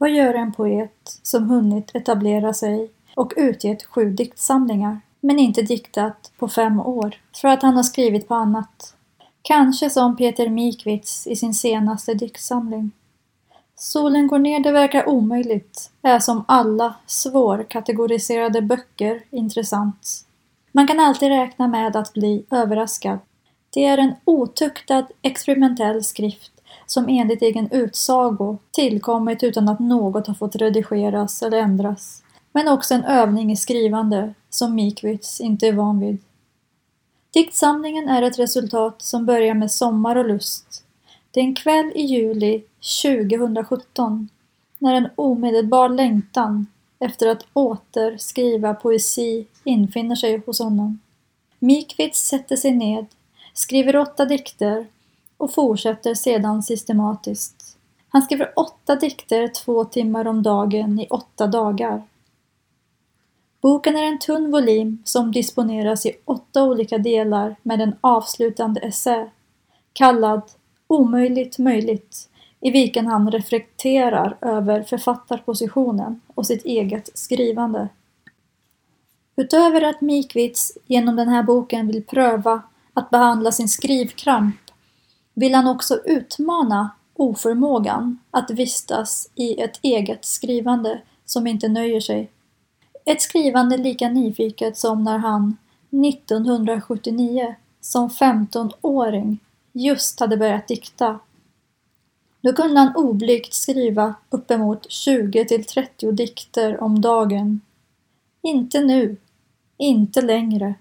Vad gör en poet som hunnit etablera sig och utgett sju diktsamlingar, men inte diktat på fem år, för att han har skrivit på annat? Kanske som Peter Mikwitz i sin senaste diktsamling. Solen går ner, det verkar omöjligt, är som alla svårkategoriserade böcker intressant. Man kan alltid räkna med att bli överraskad. Det är en otuktad experimentell skrift som enligt egen utsago tillkommit utan att något har fått redigeras eller ändras. Men också en övning i skrivande som Mikwitz inte är van vid. Diktsamlingen är ett resultat som börjar med sommar och lust. Det är en kväll i juli 2017 när en omedelbar längtan efter att åter skriva poesi infinner sig hos honom. Mikwitz sätter sig ned, skriver åtta dikter och fortsätter sedan systematiskt. Han skriver åtta dikter två timmar om dagen i åtta dagar. Boken är en tunn volym som disponeras i åtta olika delar med en avslutande essä kallad Omöjligt möjligt i vilken han reflekterar över författarpositionen och sitt eget skrivande. Utöver att Mikvits genom den här boken vill pröva att behandla sin skrivkramp vill han också utmana oförmågan att vistas i ett eget skrivande som inte nöjer sig. Ett skrivande lika nyfiket som när han 1979 som 15-åring just hade börjat dikta. Då kunde han oblygt skriva uppemot 20 till 30 dikter om dagen. Inte nu, inte längre.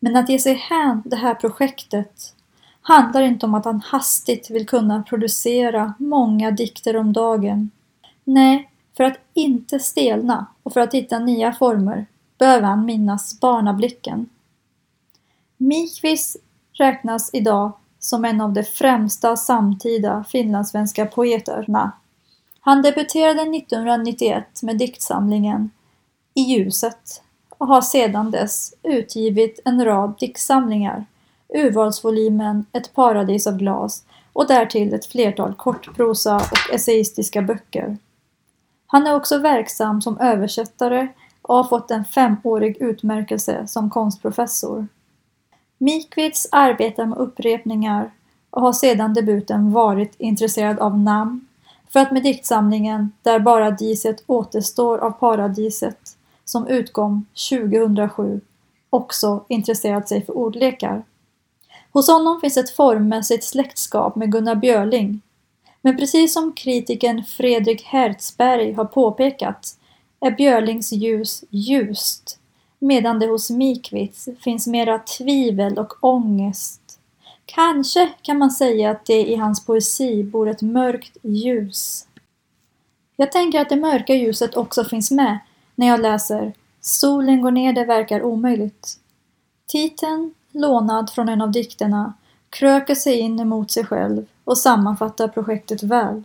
Men att ge sig hän det här projektet handlar inte om att han hastigt vill kunna producera många dikter om dagen. Nej, för att inte stelna och för att hitta nya former behöver han minnas barnablicken. Mikvis räknas idag som en av de främsta samtida finlandssvenska poeterna. Han debuterade 1991 med diktsamlingen I ljuset och har sedan dess utgivit en rad diktsamlingar, urvalsvolymen Ett paradis av glas och därtill ett flertal kortprosa och essayistiska böcker. Han är också verksam som översättare och har fått en femårig utmärkelse som konstprofessor. Mikwitz arbetar med upprepningar och har sedan debuten varit intresserad av namn för att med diktsamlingen Där paradiset återstår av paradiset som utkom 2007 också intresserat sig för ordlekar. Hos honom finns ett formmässigt släktskap med Gunnar Björling. Men precis som kritikern Fredrik Hertzberg har påpekat är Björlings ljus ljust medan det hos Mikwitz finns mera tvivel och ångest. Kanske kan man säga att det i hans poesi bor ett mörkt ljus. Jag tänker att det mörka ljuset också finns med när jag läser Solen går ner, det verkar omöjligt. Titeln, lånad från en av dikterna, kröker sig in emot sig själv och sammanfattar projektet väl.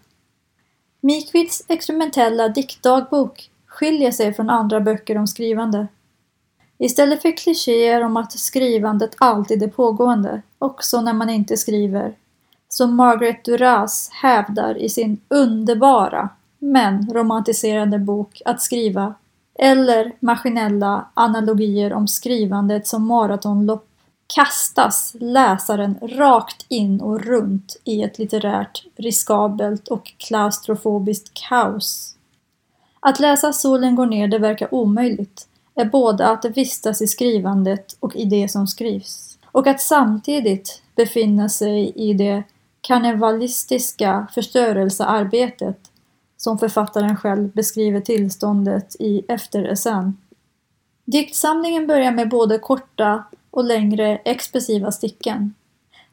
Mikvids experimentella diktdagbok skiljer sig från andra böcker om skrivande. Istället för klichéer om att skrivandet alltid är pågående, också när man inte skriver, som Margaret Duras hävdar i sin underbara men romantiserade bok Att skriva, eller maskinella analogier om skrivandet som maratonlopp, kastas läsaren rakt in och runt i ett litterärt riskabelt och klaustrofobiskt kaos. Att läsa Solen går ner, det verkar omöjligt, är både att vistas i skrivandet och i det som skrivs. Och att samtidigt befinna sig i det karnevalistiska förstörelsearbetet som författaren själv beskriver tillståndet i efteresän. Diktsamlingen börjar med både korta och längre expressiva stycken.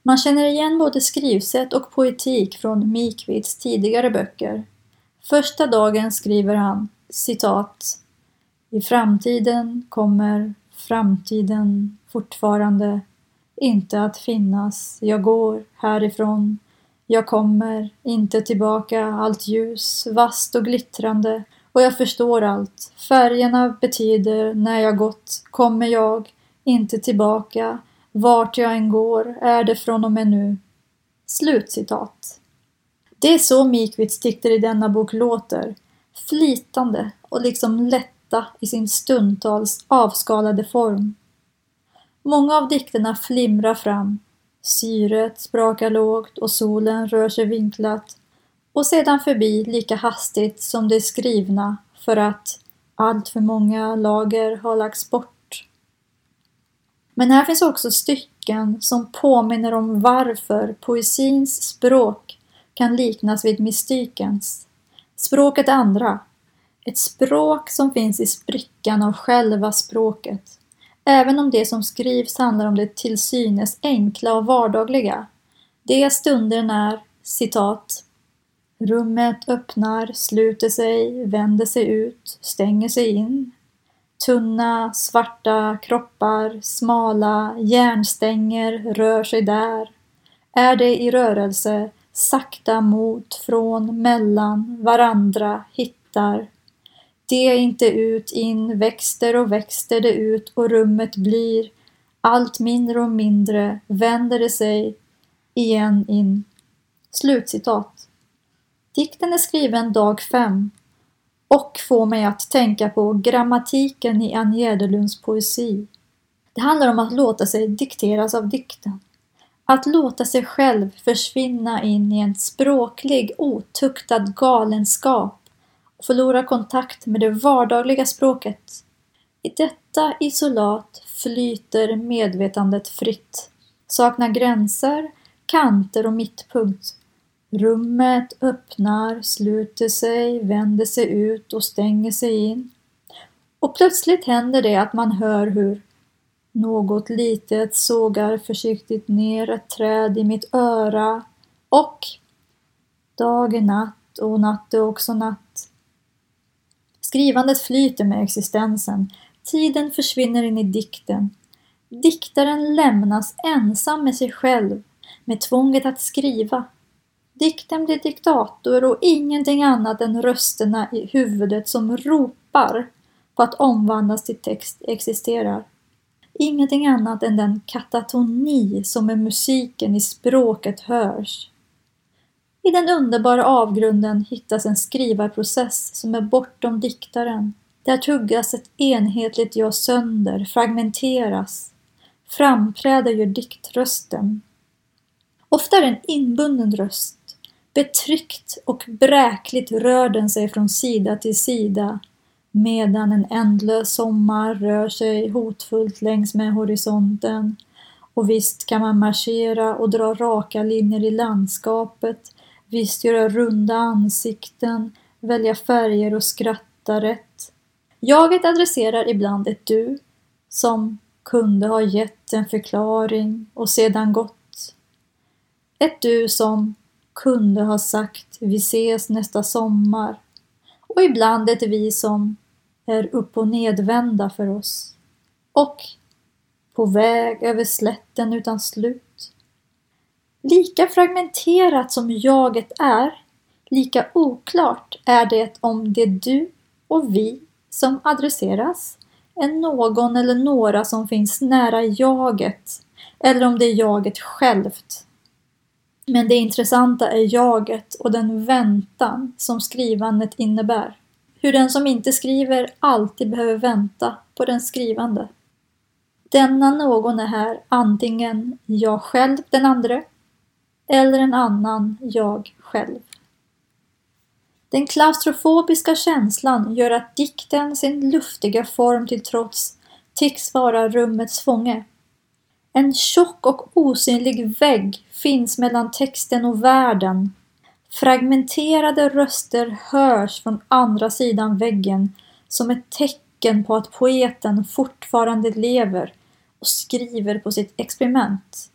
Man känner igen både skrivsätt och poetik från Mikvits tidigare böcker. Första dagen skriver han citat i framtiden kommer framtiden fortfarande inte att finnas. Jag går härifrån. Jag kommer inte tillbaka. Allt ljus, vasst och glittrande. Och jag förstår allt. Färgerna betyder när jag gått kommer jag inte tillbaka. Vart jag än går är det från och med nu. Slutcitat. Det är så Mikvits dikter i denna bok låter, flytande och liksom lätta i sin stundtals avskalade form. Många av dikterna flimrar fram, syret sprakar lågt och solen rör sig vinklat och sedan förbi lika hastigt som det är skrivna för att allt för många lager har lagts bort. Men här finns också stycken som påminner om varför poesins språk kan liknas vid mystikens. Språket andra. Ett språk som finns i sprickan av själva språket. Även om det som skrivs handlar om det till synes enkla och vardagliga. Det stunder när, citat, Rummet öppnar, sluter sig, vänder sig ut, stänger sig in. Tunna, svarta kroppar, smala järnstänger rör sig där. Är det i rörelse, sakta mot, från, mellan, varandra, hittar. Det inte ut, in, växter och växter det ut och rummet blir allt mindre och mindre, vänder det sig igen in. Slutcitat. Dikten är skriven dag fem och får mig att tänka på grammatiken i Ann Jäderlunds poesi. Det handlar om att låta sig dikteras av dikten. Att låta sig själv försvinna in i en språklig otuktad galenskap och förlora kontakt med det vardagliga språket. I detta isolat flyter medvetandet fritt, saknar gränser, kanter och mittpunkt Rummet öppnar, sluter sig, vänder sig ut och stänger sig in. Och plötsligt händer det att man hör hur något litet sågar försiktigt ner ett träd i mitt öra och dag är natt och natt är också natt. Skrivandet flyter med existensen. Tiden försvinner in i dikten. Diktaren lämnas ensam med sig själv, med tvånget att skriva. Dikten blir diktator och ingenting annat än rösterna i huvudet som ropar på att omvandlas till text existerar. Ingenting annat än den katatoni som med musiken i språket hörs. I den underbara avgrunden hittas en skrivarprocess som är bortom diktaren. Där tuggas ett enhetligt jag sönder, fragmenteras. Framträder gör diktrösten. Ofta är det en inbunden röst Betryckt och bräkligt rör den sig från sida till sida medan en ändlös sommar rör sig hotfullt längs med horisonten. Och visst kan man marschera och dra raka linjer i landskapet, visst göra runda ansikten, välja färger och skratta rätt. Jaget adresserar ibland ett du som kunde ha gett en förklaring och sedan gått. Ett du som kunde ha sagt vi ses nästa sommar. Och ibland ett vi som är upp och nedvända för oss. Och på väg över slätten utan slut. Lika fragmenterat som jaget är, lika oklart är det om det du och vi som adresseras är någon eller några som finns nära jaget eller om det är jaget självt men det intressanta är jaget och den väntan som skrivandet innebär. Hur den som inte skriver alltid behöver vänta på den skrivande. Denna någon är här antingen jag själv den andre eller en annan jag själv. Den klaustrofobiska känslan gör att dikten sin luftiga form till trots tycks vara rummets fånge. En tjock och osynlig vägg finns mellan texten och världen. Fragmenterade röster hörs från andra sidan väggen som ett tecken på att poeten fortfarande lever och skriver på sitt experiment.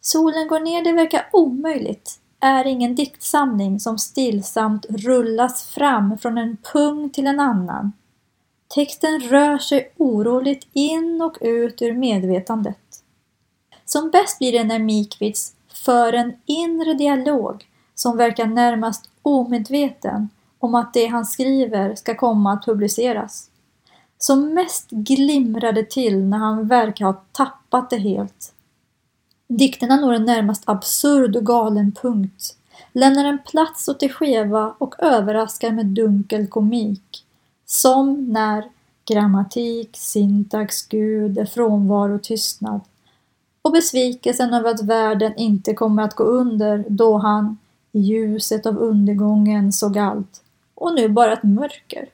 Solen går ner, det verkar omöjligt, är ingen diktsamling som stillsamt rullas fram från en punkt till en annan. Texten rör sig oroligt in och ut ur medvetandet. Som bäst blir det när Mikvits för en inre dialog som verkar närmast omedveten om att det han skriver ska komma att publiceras. Som mest glimrar det till när han verkar ha tappat det helt. Dikterna når en närmast absurd och galen punkt. lämnar en plats åt det skeva och överraskar med dunkel komik. Som när grammatik, syntax, Gud frånvaro, tystnad och besvikelsen över att världen inte kommer att gå under då han i ljuset av undergången såg allt och nu bara ett mörker.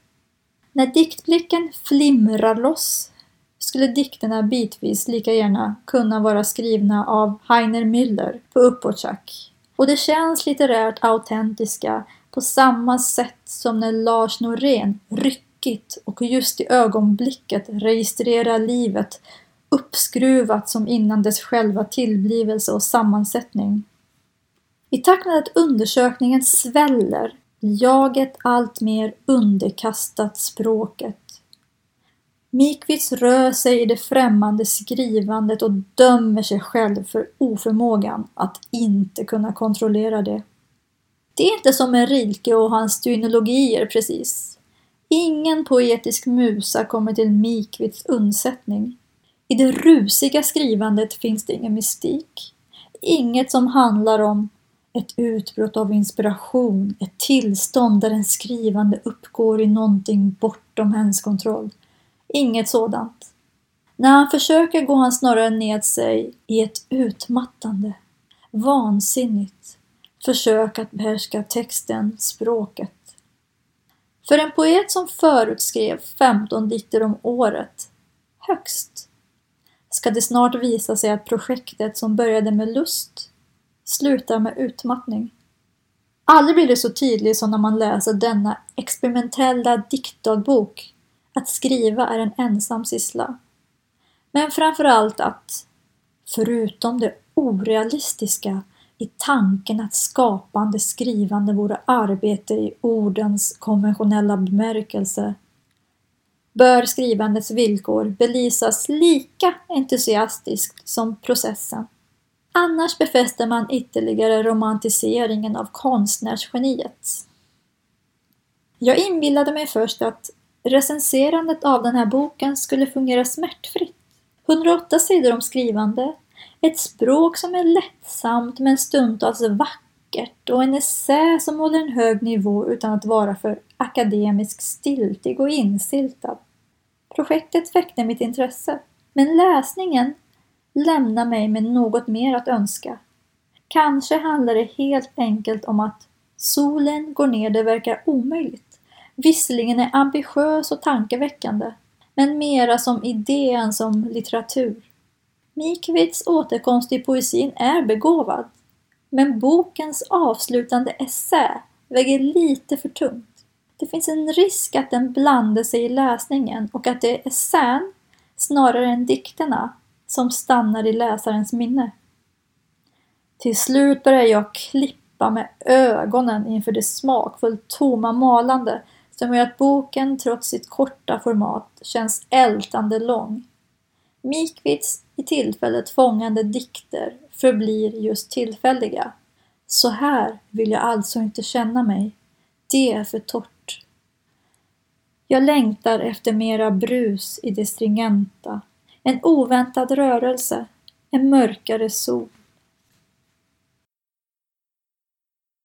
När diktblicken flimrar loss skulle dikterna bitvis lika gärna kunna vara skrivna av Heiner Müller på uppåtjack. Och det känns litterärt autentiska på samma sätt som när Lars Norén ryckigt och just i ögonblicket registrerar livet uppskruvat som innan dess själva tillblivelse och sammansättning. I takt med att undersökningen sväller jaget allt mer underkastat språket. Mikvits rör sig i det främmande skrivandet och dömer sig själv för oförmågan att inte kunna kontrollera det. Det är inte som med Rilke och hans dynologier precis. Ingen poetisk musa kommer till Mikvits undsättning. I det rusiga skrivandet finns det ingen mystik. Inget som handlar om ett utbrott av inspiration, ett tillstånd där den skrivande uppgår i någonting bortom hennes kontroll. Inget sådant. När han försöker går han snarare ned sig i ett utmattande, vansinnigt försök att behärska texten, språket. För en poet som förutskrev 15 dikter om året, högst, ska det snart visa sig att projektet som började med lust slutar med utmattning. Aldrig blir det så tydligt som när man läser denna experimentella diktdagbok att skriva är en ensam syssla. Men framförallt att, förutom det orealistiska i tanken att skapande skrivande vore arbete i ordens konventionella bemärkelse, bör skrivandets villkor belysas lika entusiastiskt som processen. Annars befäster man ytterligare romantiseringen av konstnärsgeniet. Jag inbillade mig först att recenserandet av den här boken skulle fungera smärtfritt. 108 sidor om skrivande, ett språk som är lättsamt men stundtals vackert och en essä som håller en hög nivå utan att vara för akademisk stiltig och insyltad. Projektet väckte mitt intresse, men läsningen lämnar mig med något mer att önska. Kanske handlar det helt enkelt om att solen går ner det verkar omöjligt visserligen är ambitiös och tankeväckande, men mera som idé än som litteratur. Mikvits återkomst i poesin är begåvad, men bokens avslutande essä väger lite för tungt. Det finns en risk att den blandar sig i läsningen och att det är essän, snarare än dikterna, som stannar i läsarens minne. Till slut börjar jag klippa med ögonen inför det smakfullt tomma malande som gör att boken trots sitt korta format känns ältande lång. Mikvits i tillfället fångande dikter förblir just tillfälliga. Så här vill jag alltså inte känna mig. Det är för torrt. Jag längtar efter mera brus i det stringenta. En oväntad rörelse. En mörkare sol.